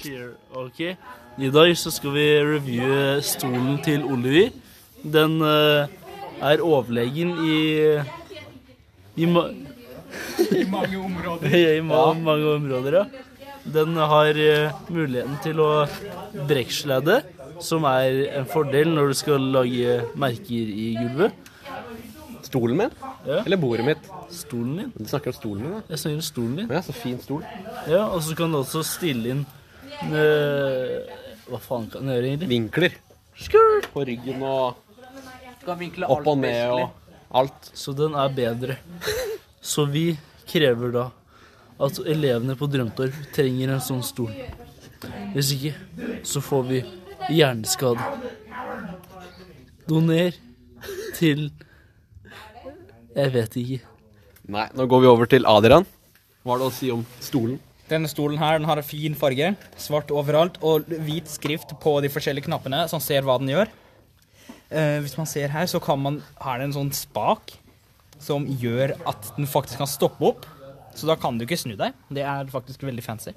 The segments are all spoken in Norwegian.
Cheer. Ok. I dag så skal vi reviewe stolen til Oliver. Den uh, er overlegen i i, ma I mange områder. i ma mange områder, ja. Den har uh, muligheten til å brekkslede, som er en fordel når du skal lage merker i gulvet. Stolen min? Ja. Eller bordet mitt? Stolen din. Du snakker om stolen min, da? Jeg snakker om stolen din. Ja, så fin stol. Ja, og så kan du også stille inn Hva faen kan du gjøre, egentlig? Vinkler. Skrrt. På ryggen og Skal vinkle opp og ned og alt. Så den er bedre. Så vi krever da at elevene på Drømtorp trenger en sånn stol. Hvis ikke, så får vi hjerneskade. Doner til Jeg vet ikke. Nei, nå går vi over til Adrian. Hva har du å si om stolen? Denne stolen her den har en fin farge, svart overalt, og hvit skrift på de forskjellige knappene, så man ser hva den gjør. Eh, hvis man ser her, så kan man, har den en sånn spak som gjør at den faktisk kan stoppe opp. Så da kan du ikke snu deg. Det er faktisk veldig fancy.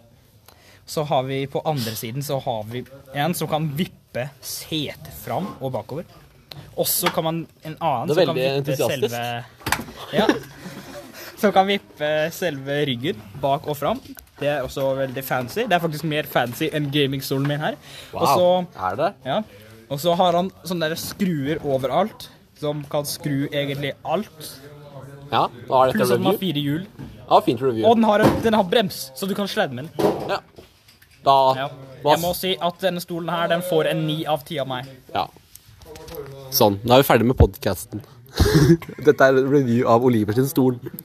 Så har vi på andre siden så har vi en som kan vippe setet fram og bakover. Og så kan man en annen Det er som kan vippe selve Ja. Som kan vippe selve ryggen bak og fram. Det er også veldig fancy. Det er faktisk mer fancy enn gamingstolen min her. Og så Er det? ja. Og så har han sånne der skruer overalt, som kan skru egentlig alt. Ja, da er dette Pluss at den har fire hjul. Ja, fint review. Og den har, den har brems, så du kan sledde med den. Ja. Da Ja. Jeg må si at denne stolen her, den får en ni av ti av meg. Ja. Sånn. Da er vi ferdig med podkasten. Dette er review av Olivers stol.